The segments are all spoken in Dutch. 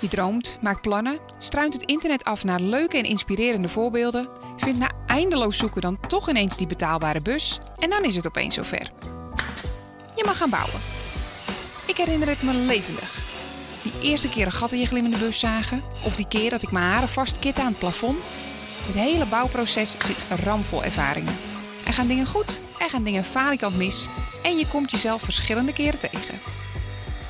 Je droomt, maakt plannen, struint het internet af naar leuke en inspirerende voorbeelden, vindt na eindeloos zoeken dan toch ineens die betaalbare bus en dan is het opeens zover. Je mag gaan bouwen. Ik herinner het me levendig. Die eerste keer een gat in je glimmende bus zagen, of die keer dat ik mijn haren vastkit aan het plafond. Het hele bouwproces zit ramvol ervaringen. Er gaan dingen goed, er gaan dingen falikant mis en je komt jezelf verschillende keren tegen.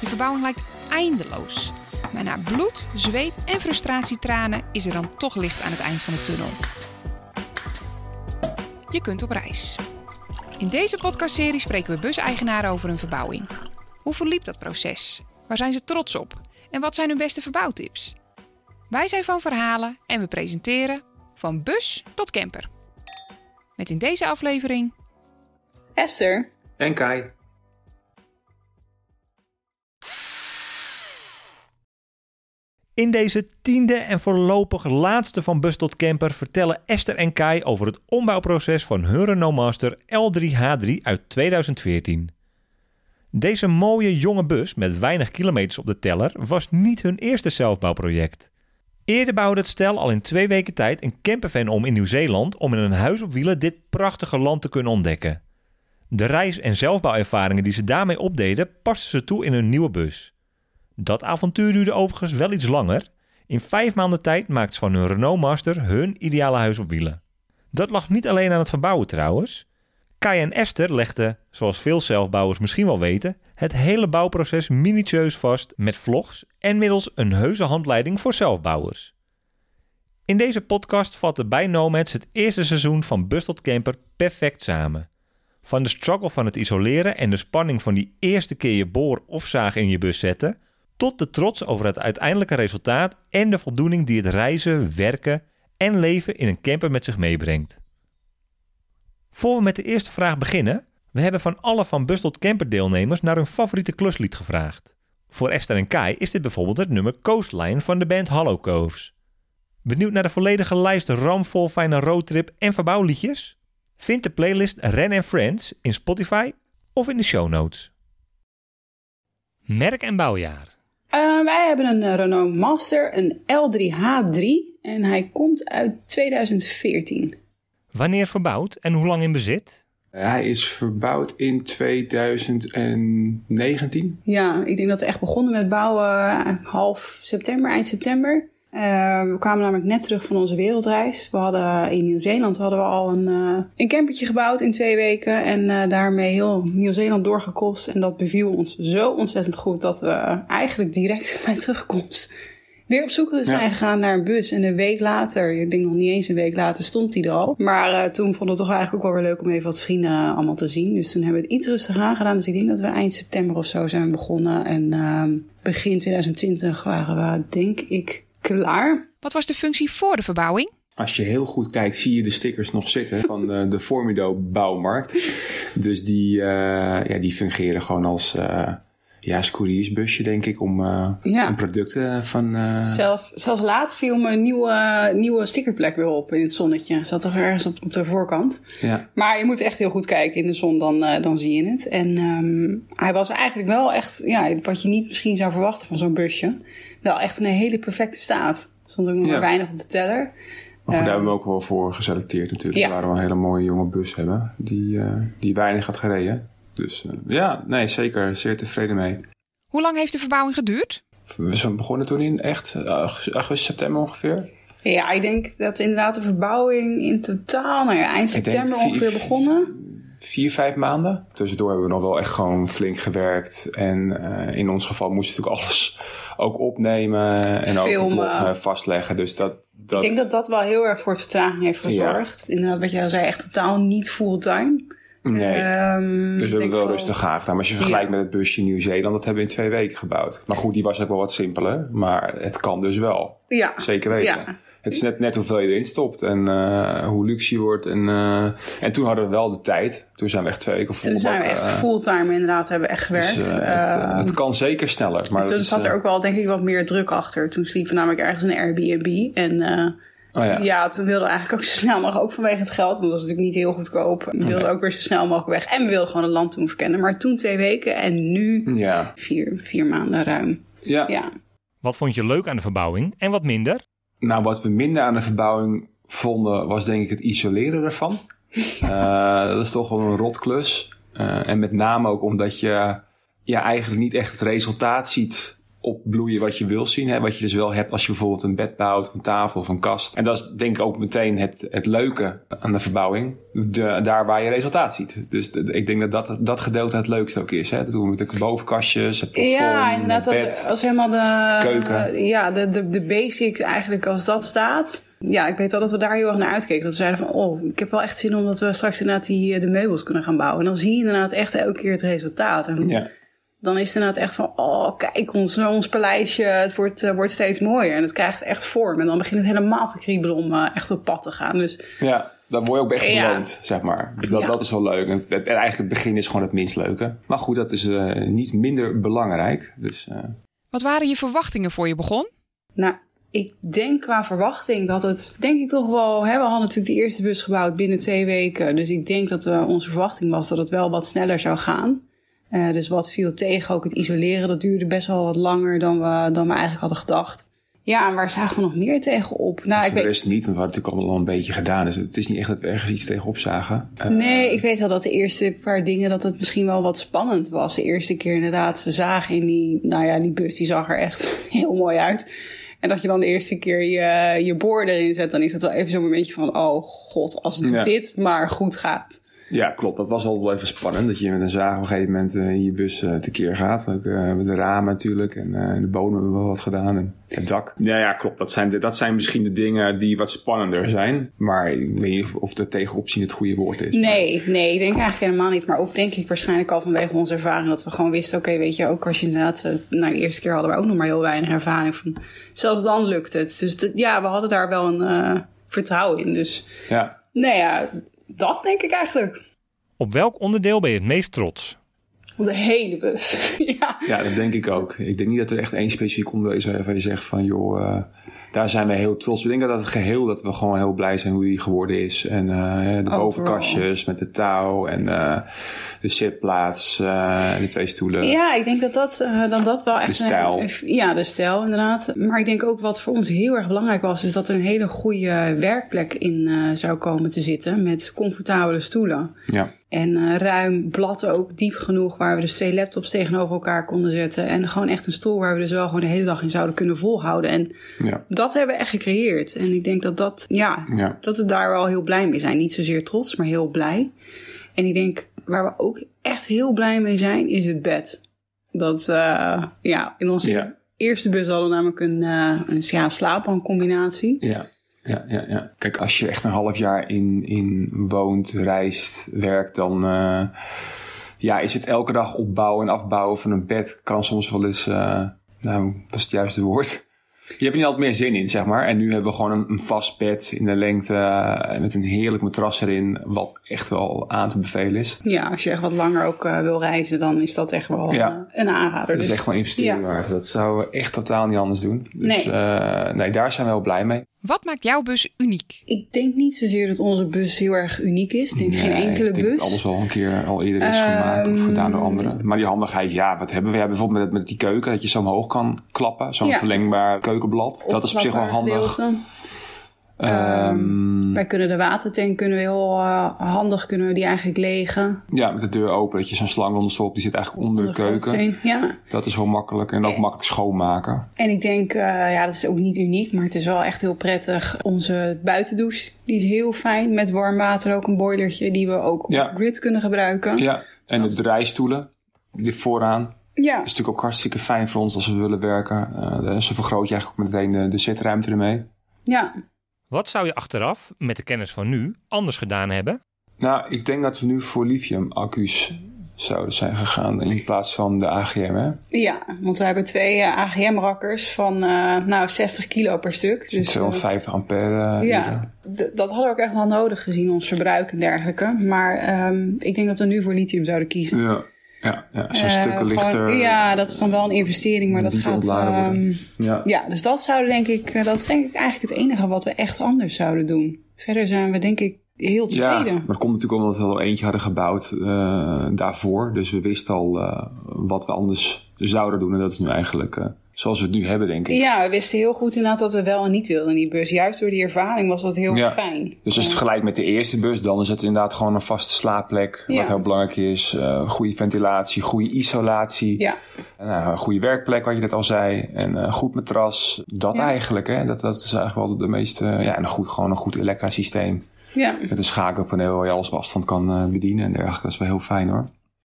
Je verbouwing lijkt eindeloos. Maar na bloed, zweet en frustratietranen is er dan toch licht aan het eind van de tunnel. Je kunt op reis. In deze podcastserie spreken we buseigenaren over hun verbouwing. Hoe verliep dat proces? Waar zijn ze trots op? En wat zijn hun beste verbouwtips? Wij zijn van verhalen en we presenteren van bus tot camper. Met in deze aflevering Esther. En Kai. In deze tiende en voorlopig laatste van Bus tot Camper vertellen Esther en Kai over het ombouwproces van hun Renault Master L3H3 uit 2014. Deze mooie jonge bus met weinig kilometers op de teller was niet hun eerste zelfbouwproject. Eerder bouwde het stel al in twee weken tijd een campervan om in Nieuw-Zeeland om in een huis op wielen dit prachtige land te kunnen ontdekken. De reis- en zelfbouwervaringen die ze daarmee opdeden pasten ze toe in hun nieuwe bus. Dat avontuur duurde overigens wel iets langer. In vijf maanden tijd maakten ze van hun Renault Master hun ideale huis op wielen. Dat lag niet alleen aan het verbouwen trouwens. Kai en Esther legden, zoals veel zelfbouwers misschien wel weten, het hele bouwproces minutieus vast met vlogs en middels een heuse handleiding voor zelfbouwers. In deze podcast vatten bij Nomads het eerste seizoen van Bus Camper perfect samen. Van de struggle van het isoleren en de spanning van die eerste keer je boor of zaag in je bus zetten, tot de trots over het uiteindelijke resultaat en de voldoening die het reizen, werken en leven in een camper met zich meebrengt. Voor we met de eerste vraag beginnen, we hebben van alle van Bus tot Camper deelnemers naar hun favoriete kluslied gevraagd. Voor Esther en Kai is dit bijvoorbeeld het nummer Coastline van de band Hollow Coves. Benieuwd naar de volledige lijst ramvol fijne roadtrip en verbouwliedjes? Vind de playlist Ren Friends in Spotify of in de show notes. Merk en bouwjaar. Uh, wij hebben een Renault Master, een L3H3 en hij komt uit 2014. Wanneer verbouwd en hoe lang in bezit? Hij is verbouwd in 2019. Ja, ik denk dat we echt begonnen met bouwen half september, eind september. Uh, we kwamen namelijk net terug van onze wereldreis. We hadden in Nieuw-Zeeland hadden we al een, uh, een campertje gebouwd in twee weken. En uh, daarmee heel Nieuw-Zeeland doorgekost. En dat beviel ons zo ontzettend goed dat we eigenlijk direct bij terugkomst weer op zoek zijn ja. gegaan naar een bus. En een week later, ik denk nog niet eens een week later, stond die er al. Maar toen vonden we het toch eigenlijk ook wel weer leuk om even wat vrienden allemaal te zien. Dus toen hebben we het iets rustiger aangedaan. Dus ik denk dat we eind september of zo zijn begonnen. En ehm, begin 2020 waren we, denk ik, klaar. Wat was de functie voor de verbouwing? Als je heel goed kijkt, zie je de stickers nog zitten van de, de Formido bouwmarkt. Dus die, uh, ja, die fungeren gewoon als uh, ja, couriersbusje, denk ik, om, uh, ja. om producten van... Zelfs, zelfs laat viel me een nieuwe, nieuwe stickerplek weer op in het zonnetje. Zat er ergens op, op de voorkant. Ja. Maar je moet echt heel goed kijken in de zon, dan, dan zie je het. En um, hij was eigenlijk wel echt, ja, wat je niet misschien zou verwachten van zo'n busje wel echt in een hele perfecte staat. Er stond ook nog Ja. maar weinig op de teller. Maar daar Ehm, hebben we ook wel voor geselecteerd natuurlijk. ja. Waar we een hele mooie jonge bus hebben. Die, eh, die weinig had gereden. Dus eh, ja, nee, zeker zeer tevreden mee. Hoe lang heeft de verbouwing geduurd? We zijn begonnen toen in echt eh, augustus, september ongeveer. Ja, ik denk dat inderdaad de verbouwing in totaal, nou ja, eind september vier- ongeveer begonnen. Vier, vijf maanden. Tussendoor hebben we nog wel echt gewoon flink gewerkt. En eh, in ons geval moesten we natuurlijk alles ook opnemen. En ook Filmen. het blog eh, vastleggen. Dus dat, dat, Ik denk dat dat wel heel erg voor vertraging heeft gezorgd. Inderdaad, wat jij al zei, echt totaal niet fulltime. Nee. Dus we hebben wel rustig aangedaan. Maar als je vergelijkt met het busje Nieuw-Zeeland, dat hebben we in twee weken gebouwd. Maar goed, die was ook wel wat simpeler. Maar het kan dus wel. Ja, Zeker weten. Ja. Het is net, net hoeveel je erin stopt en eh, hoe luxe je wordt. En, eh, en toen hadden we wel de tijd. Toen zijn we echt twee weken vol. Toen zijn we echt fulltime inderdaad, hebben we echt gewerkt. Dus, eh, het, eh, het kan zeker sneller. Maar toen zat er eh, ook wel denk ik wat meer druk achter. Toen sliepen we namelijk ergens een Airbnb. En eh, oh ja. Ja, toen wilden we eigenlijk ook zo snel mogelijk, ook vanwege het geld, want dat was natuurlijk niet heel goedkoop. We wilden Nee. ook weer zo snel mogelijk weg. En we wilden gewoon het land toen verkennen. Maar toen twee weken en nu Ja. vier, vier maanden ruim. Ja. Ja. Wat vond je leuk aan de verbouwing en wat minder? Nou, wat we minder aan de verbouwing vonden, was denk ik het isoleren ervan. Uh, dat is toch wel een rotklus. Uh, en met name ook omdat je ja, eigenlijk niet echt het resultaat ziet opbloeien wat je wil zien. Hè? Wat je dus wel hebt als je bijvoorbeeld een bed bouwt, een tafel of een kast. En dat is denk ik ook meteen het, het leuke aan de verbouwing. De, daar waar je resultaat ziet. Dus de, ik denk dat, dat dat gedeelte het leukste ook is. Hè? Dat doen we met de bovenkastjes, het Ja, inderdaad. het bed, als, als helemaal de... keuken. ja, de, de, de basics eigenlijk als dat staat... Ja, ik weet wel dat we daar heel erg naar uitkeken. Dat we zeiden van, oh, ik heb wel echt zin omdat we straks inderdaad die, eh, de meubels kunnen gaan bouwen. En dan zie je inderdaad echt elke keer het resultaat. En Ja. Dan is het inderdaad echt van, oh, kijk, ons, ons paleisje, het wordt, eh, wordt steeds mooier. En het krijgt echt vorm. En dan begint het helemaal te kriebelen om eh, echt op pad te gaan. Dus Ja, dan word je ook echt Ja. beloond, zeg maar. Dus dat, Ja. dat is wel leuk. En, het- eigenlijk het begin is gewoon het minst leuke. Maar goed, dat is eh, niet minder belangrijk. Dus eh, Wat waren je verwachtingen voor je begon? Nou, ik denk qua verwachting dat het, denk ik toch wel, hè, we hadden natuurlijk de eerste bus gebouwd binnen twee weken. Dus ik denk dat we, onze verwachting was dat het wel wat sneller zou gaan. Eh, dus wat viel tegen, ook het isoleren, dat duurde best wel wat langer dan we, dan we eigenlijk hadden gedacht. Ja, en waar zagen we nog meer tegen op? Nou, ik de weet, rest niet, want we hadden natuurlijk allemaal al een beetje gedaan. Dus het is niet echt dat we ergens iets tegenop zagen. Eh, Nee, ik weet wel dat de eerste paar dingen dat het misschien wel wat spannend was. De eerste keer inderdaad ze zagen in die, nou ja, die bus die zag er echt heel mooi uit. En dat je dan de eerste keer je, je boor erin zet, dan is het wel even zo'n momentje van, oh god, als Ja. dit maar goed gaat. Ja, klopt. Dat was al wel even spannend. Dat je met een zaag op een gegeven moment eh, in je bus eh, tekeer gaat. Ook eh, met de ramen natuurlijk. En eh, de bodem hebben we wel wat gedaan. En het dak. Ja, ja, klopt. Dat zijn, de, dat zijn misschien de dingen die wat spannender zijn. Maar ik weet niet of, de tegenopzien het goede woord is. Nee, nee, ik denk eigenlijk helemaal niet. Maar ook denk ik waarschijnlijk al vanwege onze ervaring dat we gewoon wisten, oké, weet je, ook als je inderdaad, eh, nou de eerste keer hadden we ook nog maar heel weinig ervaring van. Zelfs dan lukt het. Dus dat- ja, we hadden daar wel een eh, vertrouwen in. Dus Ja. nou ja, dat denk ik eigenlijk. Op welk onderdeel ben je het meest trots? Op de hele bus. ja. Ja, dat denk ik ook. Ik denk niet dat er echt één specifiek onderdeel is waarvan je zegt van joh, eh, daar zijn we heel trots. op. Ik denk dat het geheel, dat we gewoon heel blij zijn hoe die geworden is. En eh, de bovenkastjes met de touw en eh, de zitplaats en de twee stoelen. ja, ik denk dat dat, dan dat wel echt... De stijl. een- ja, de stijl inderdaad. Maar ik denk ook wat voor ons heel erg belangrijk was... is dat er een hele goede werkplek in zou komen te zitten... met comfortabele stoelen. Ja. En eh, ruim blad ook, diep genoeg, waar we dus twee laptops tegenover elkaar konden zetten. En gewoon echt een stoel waar we dus wel gewoon de hele dag in zouden kunnen volhouden. En Ja. dat hebben we echt gecreëerd. En ik denk dat dat, ja, Ja. dat we daar wel heel blij mee zijn. Niet zozeer trots, maar heel blij. En ik denk, waar we ook echt heel blij mee zijn, is het bed. Dat, eh, ja, in onze Ja. eerste bus hadden we namelijk een, eh een ja, slaapbankcombinatie. Ja. Ja, ja, ja. Kijk, als je echt een half jaar in, in woont, reist, werkt, dan eh, ja, is het elke dag opbouwen en afbouwen van een bed kan soms wel eens, eh, nou, dat is het juiste woord. Je hebt er niet altijd meer zin in, zeg maar. En nu hebben we gewoon een, een vast bed in de lengte eh, met een heerlijk matras erin, wat echt wel aan te bevelen is. Ja, als je echt wat langer ook wil reizen, dan is dat echt wel Ja. een aanrader. Dat is Dus- echt wel een investering ja. waard. Dat we echt totaal niet anders doen. Dus Nee. nee, daar zijn we wel blij mee. Wat maakt jouw bus uniek? Ik denk niet zozeer dat onze bus heel erg uniek is. Ik denk geen enkele ik denk bus. dat alles al een keer al eerder is gemaakt of Ehm, gedaan door anderen. Maar die handigheid, ja, wat hebben we? We hebben bijvoorbeeld met, met die keuken, dat je zo omhoog kan klappen. Zo'n Ja. verlengbaar keukenblad. Dat is op zich wel handig. Ehm, Wij kunnen de watertank kunnen we heel eh, handig kunnen we die eigenlijk legen. ja, met de deur open, dat je zo'n slang onder stopt. Die zit eigenlijk onder de keuken. Ja. Dat is wel makkelijk en ook makkelijk schoonmaken. En ik denk, eh, ja, dat is ook niet uniek, maar het is wel echt heel prettig. Onze buitendouche, die is heel fijn. Met warm water ook een boilertje, die we ook Ja. off-grid kunnen gebruiken. Ja, en de rijstoelen, die vooraan. Ja. is natuurlijk ook hartstikke fijn voor ons als we willen werken. Eh ze vergroot je eigenlijk ook meteen de, de zitruimte ermee. ja. Wat zou je achteraf, met de kennis van nu, anders gedaan hebben? Nou, ik denk dat we nu voor lithium-accu's zouden zijn gegaan in plaats van de AGM. Hè? Ja, want we hebben twee eh, AGM-rakkers van eh, nou, 60 kilo per stuk. Dus Dus, eh, 250 ampère. eh, ja, dat hadden we ook echt wel nodig gezien, ons verbruik en dergelijke. Maar ehm, ik denk dat we nu voor lithium zouden kiezen. Ja, ja, ja. zo'n Eh, stukken lichter. Ja, dat is dan wel een investering, maar dat dieper gaat... ehm, Ja. ja, dus dat zouden denk ik, eh, dat is denk ik eigenlijk het enige wat we echt anders zouden doen. Verder zijn we denk ik heel Ja, tevreden. maar dat komt natuurlijk omdat we al eentje hadden gebouwd eh, daarvoor. Dus we wisten al eh, wat we anders zouden doen. En dat is nu eigenlijk eh, zoals we het nu hebben, denk ik. Ja, we wisten heel goed inderdaad dat we wel en niet wilden in die bus. Juist door die ervaring was dat heel Ja. fijn. Dus als je het vergelijkt met de eerste bus, dan is het inderdaad gewoon een vaste slaapplek. Ja. Wat heel belangrijk is. Eh, goede ventilatie, goede isolatie. Ja, Nou, een goede werkplek, wat je net al zei. En een goed matras. Dat Ja. eigenlijk, hè. Dat, dat is eigenlijk wel de meeste... Ja, en een goed, gewoon een goed elektrasysteem. ja. Met een schakelpaneel waar je alles op afstand kan eh, bedienen en dergelijke. Dat is wel heel fijn hoor.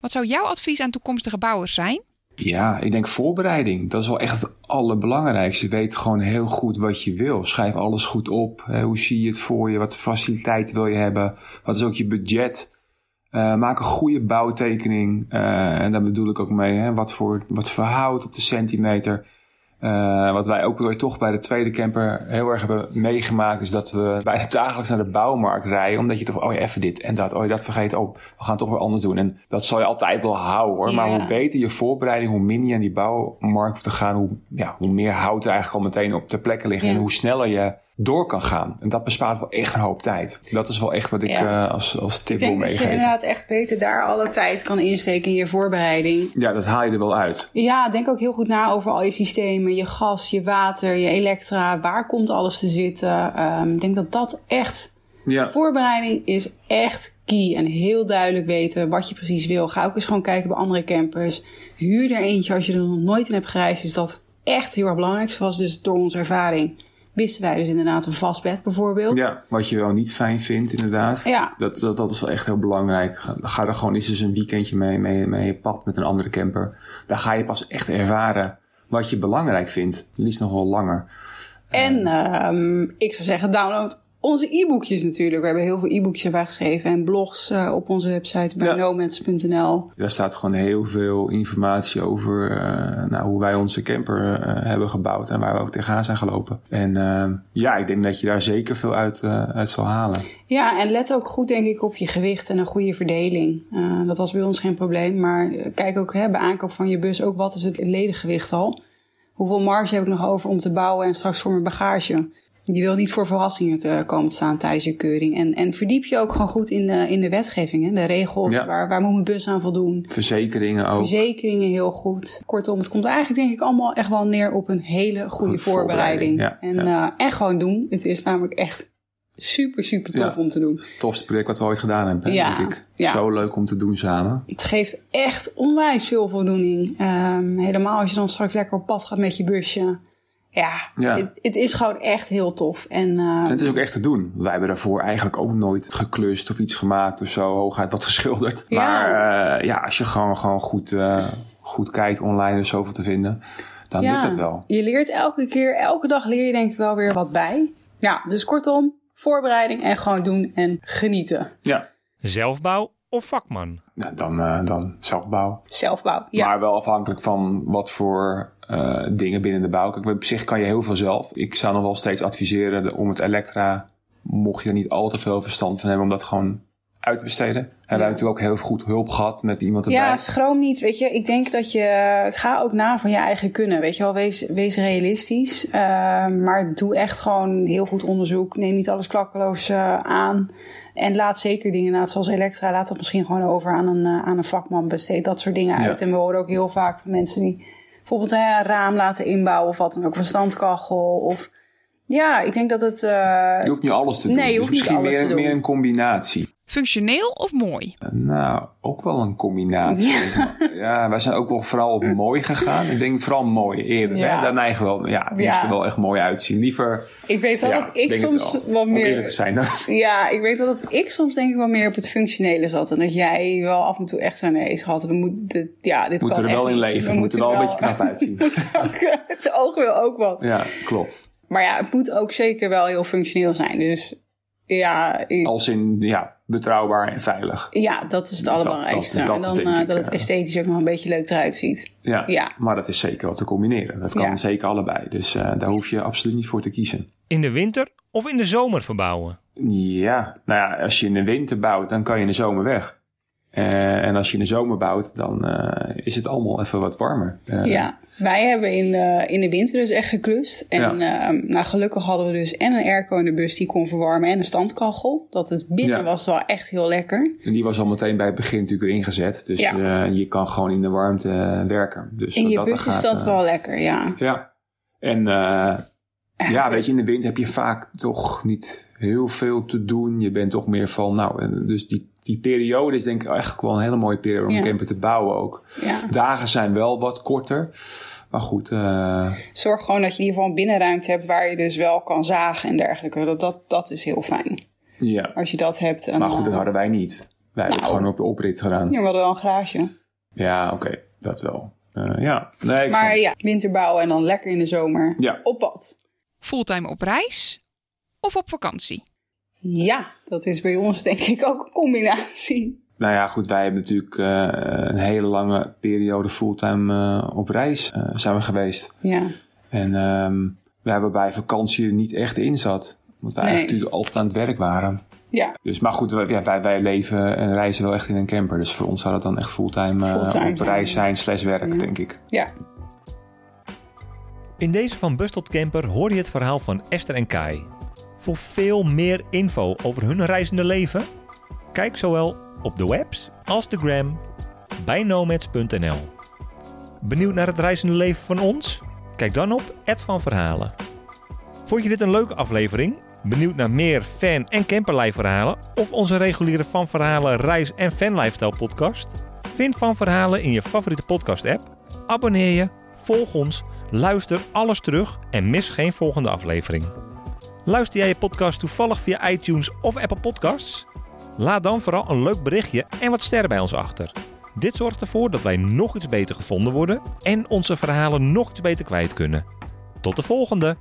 Wat zou jouw advies aan toekomstige bouwers zijn? Ja, ik denk voorbereiding. Dat is wel echt het allerbelangrijkste. Weet gewoon heel goed wat je wil. Schrijf alles goed op. Hoe zie je het voor je? Wat faciliteiten wil je hebben? Wat is ook je budget? Eh, maak een goede bouwtekening. Eh, en daar bedoel ik ook mee. Hè, wat, voor, wat voor hout op de centimeter. Eh, wat wij ook weer toch bij de tweede camper heel erg hebben meegemaakt, is dat we bijna dagelijks naar de bouwmarkt rijden. Omdat je toch, oh ja, even dit en dat, oh je dat vergeten, oh, we gaan het toch weer anders doen. En dat zal je altijd wel houden hoor. Maar hoe beter je voorbereiding, hoe minder je aan die bouwmarkt hoeft te gaan, hoe, ja, hoe meer hout er eigenlijk al meteen op ter plekke liggen. Ja. En hoe sneller je door kan gaan. En dat bespaart wel echt een hoop tijd. Dat is wel echt wat ik Ja. eh, als, als tip Ik wil denk dat je meegeven. inderdaad echt beter daar alle tijd kan insteken in je voorbereiding. Ja, dat haal je er wel uit. Ja, denk ook heel goed na over al je systemen, je gas, je water, je elektra. Waar komt alles te zitten? Ehm, ik denk dat dat echt Ja. Voorbereiding is echt key. En heel duidelijk weten wat je precies wil. Ga ook eens gewoon kijken bij andere campers. Huur er eentje als je er nog nooit in hebt gereisd. Is dat echt heel erg belangrijk. Zoals dus door onze ervaring wisten wij dus inderdaad een vast bed bijvoorbeeld. Ja, wat je wel niet fijn vindt, inderdaad. Ja. Dat, dat, dat is wel echt heel belangrijk. Ga, er gewoon eens eens een weekendje mee, mee, mee pad met een andere camper. Daar ga je pas echt ervaren wat je belangrijk vindt. Liefst nog wel langer. En ehm, ik zou zeggen, download onze e-boekjes natuurlijk. We hebben heel veel e-boekjes erbij geschreven. En blogs eh, op onze website bij Ja. nomads.nl. Daar staat gewoon heel veel informatie over eh, nou, hoe wij onze camper eh, hebben gebouwd en waar we ook tegenaan zijn gelopen. En ja, ik denk dat je daar zeker veel uit, uit zal halen. Ja, en let ook goed denk ik op je gewicht en een goede verdeling. Dat was bij ons geen probleem. Maar kijk ook hè, bij aankoop van je bus ook wat is het ledengewicht al. Hoeveel marge heb ik nog over om te bouwen en straks voor mijn bagage. Je wil niet voor verrassingen te komen te staan tijdens je keuring. En, en verdiep je ook gewoon goed in de, in de wetgeving. Hè? De regels, Ja. waar, waar moet mijn bus aan voldoen. Verzekeringen ook. Verzekeringen heel goed. Kortom, het komt eigenlijk denk ik allemaal echt wel neer op een hele goede Goed voorbereiding. voorbereiding, en, ja, eh, en gewoon doen. Het is namelijk echt super, super tof Ja. om te doen. Het tofste project wat we ooit gedaan hebben, Ja, denk ik. ja. Zo leuk om te doen samen. Het geeft echt onwijs veel voldoening. Ehm, helemaal als je dan straks lekker op pad gaat met je busje. Ja, Ja. Het, het is gewoon echt heel tof. En, eh, En het is ook echt te doen. Wij hebben daarvoor eigenlijk ook nooit geklust of iets gemaakt of zo. Hooguit wat geschilderd. Ja. Maar eh, ja, als je gewoon, gewoon goed, eh, goed kijkt online, is zoveel te vinden. Dan ja, lukt dat wel. Je leert elke keer, elke dag leer je denk ik wel weer wat bij. Ja, dus kortom, voorbereiding en gewoon doen en genieten. Ja, Zelfbouw of vakman? dan, eh, dan zelfbouw. Zelfbouw. Ja. Maar wel afhankelijk van wat voor eh, dingen binnen de bouw. Kijk, op zich kan je heel veel zelf. Ik zou nog wel steeds adviseren om het elektra, mocht je er niet al te veel verstand van hebben, om dat gewoon uit te besteden. En we hebben natuurlijk ook heel goed hulp gehad met iemand erbij. Ja, schroom niet. Weet je, ik denk dat je. Ga ook na van je eigen kunnen. Weet je wel, wees, wees realistisch. Eh, maar doe echt gewoon heel goed onderzoek. Neem niet alles klakkeloos eh, aan. En laat zeker dingen, zoals Elektra, laat dat misschien gewoon over aan een, eh, aan een vakman. Besteed dat soort dingen Ja. uit. En we horen ook heel vaak van mensen die bijvoorbeeld hè, een raam laten inbouwen of wat dan ook. Een standkachel. Of ja, ik denk dat het. eh, Je hoeft niet alles te doen. Nee, je Dus niet misschien alles meer, te doen. meer een combinatie. Functioneel of mooi? Nou, ook wel een combinatie. Ja, wij zijn ook wel vooral op mooi gegaan. Ik denk vooral mooi eerder. Ja. Hè? Daar neigen we wel. Ja, het Ja. moest er wel echt mooi uitzien. Liever. ik weet wel ja, dat ik soms wel. wat meer. te zijn. Ja, ik weet wel dat ik soms denk ik wel meer op het functionele zat. En dat jij wel af en toe echt zo nee had. We moeten, dit, ja, dit moeten kan er wel echt in leven. We moeten er wel een beetje knap uitzien. het oog wil ook wat. Ja, klopt. Maar ja, het moet ook zeker wel heel functioneel zijn. Dus ja, ik- Als in, ja, betrouwbaar en veilig. ja dat is het allerbelangrijkste. dat- dat en dan eh, ik, dat het eh, esthetisch ook nog een beetje leuk eruit ziet. Ja, Ja. maar dat is zeker wat te combineren. Dat kan Ja. zeker allebei. Dus eh, daar hoef je absoluut niet voor te kiezen. In de winter of in de zomer verbouwen? Ja, nou ja, als je in de winter bouwt, dan kan je in de zomer weg. Eh, en als je in de zomer bouwt, dan eh, is het allemaal even wat warmer. Eh, Ja, wij hebben in de, in de winter dus echt geklust. En ehm, nou, gelukkig hadden we dus en een airco in de bus die kon verwarmen en een standkachel. Dat het binnen Ja. was wel echt heel lekker. En die was al meteen bij het begin natuurlijk erin gezet. Dus Ja. je kan gewoon in de warmte werken. Dus In je dat bus is gaat, dat eh, wel lekker, ja. Ja. En ja, weet je, in de winter heb je vaak toch niet heel veel te doen. Je bent toch meer van, nou, eh, dus die, die periode is denk ik eigenlijk wel een hele mooie periode om Ja. een camper te bouwen ook. ja. Dagen zijn wel wat korter. Maar goed, eh, Zorg gewoon dat je in ieder geval een binnenruimte hebt waar je dus wel kan zagen en dergelijke. Dat, dat, dat is heel fijn. ja. Als je dat hebt. En, Maar goed, dat eh, hadden wij niet. Wij hebben het Nou. gewoon op de oprit gedaan. Ja, we hadden wel een garage. Ja, oké, dat wel. Eh, ja, nee, ik snap Maar het. ja, winterbouwen en dan lekker in de zomer Ja. op pad. Fulltime op reis of op vakantie? Ja, dat is bij ons denk ik ook een combinatie. Nou ja, goed, wij hebben natuurlijk eh, een hele lange periode fulltime eh, op reis eh, zijn we geweest. Ja, En ehm, we hebben bij vakantie er niet echt in zat. Want wij Nee. eigenlijk natuurlijk altijd aan het werk waren. ja, Dus, maar goed, wij, ja, wij, wij leven en reizen wel echt in een camper. Dus voor ons zou dat dan echt fulltime, eh, Fulltime op reis zijn, slash werk, Ja. denk ik. ja. In deze van Bus tot Camper hoor je het verhaal van Esther en Kai. Voor veel meer info over hun reizende leven, kijk zowel op de webs als de gram bij nomads.nl. Benieuwd naar het reizende leven van ons? Kijk dan op Ed van Verhalen. Vond je dit een leuke aflevering? Benieuwd naar meer fan- en camperlife verhalen? Of onze reguliere Van Verhalen reis- en fanlifestyle podcast? Vind Van Verhalen in je favoriete podcast app. Abonneer je, volg ons, luister alles terug en mis geen volgende aflevering. Luister jij je podcast toevallig via iTunes of Apple Podcasts? Laat dan vooral een leuk berichtje en wat sterren bij ons achter. Dit zorgt ervoor dat wij nog iets beter gevonden worden en onze verhalen nog iets beter kwijt kunnen. Tot de volgende!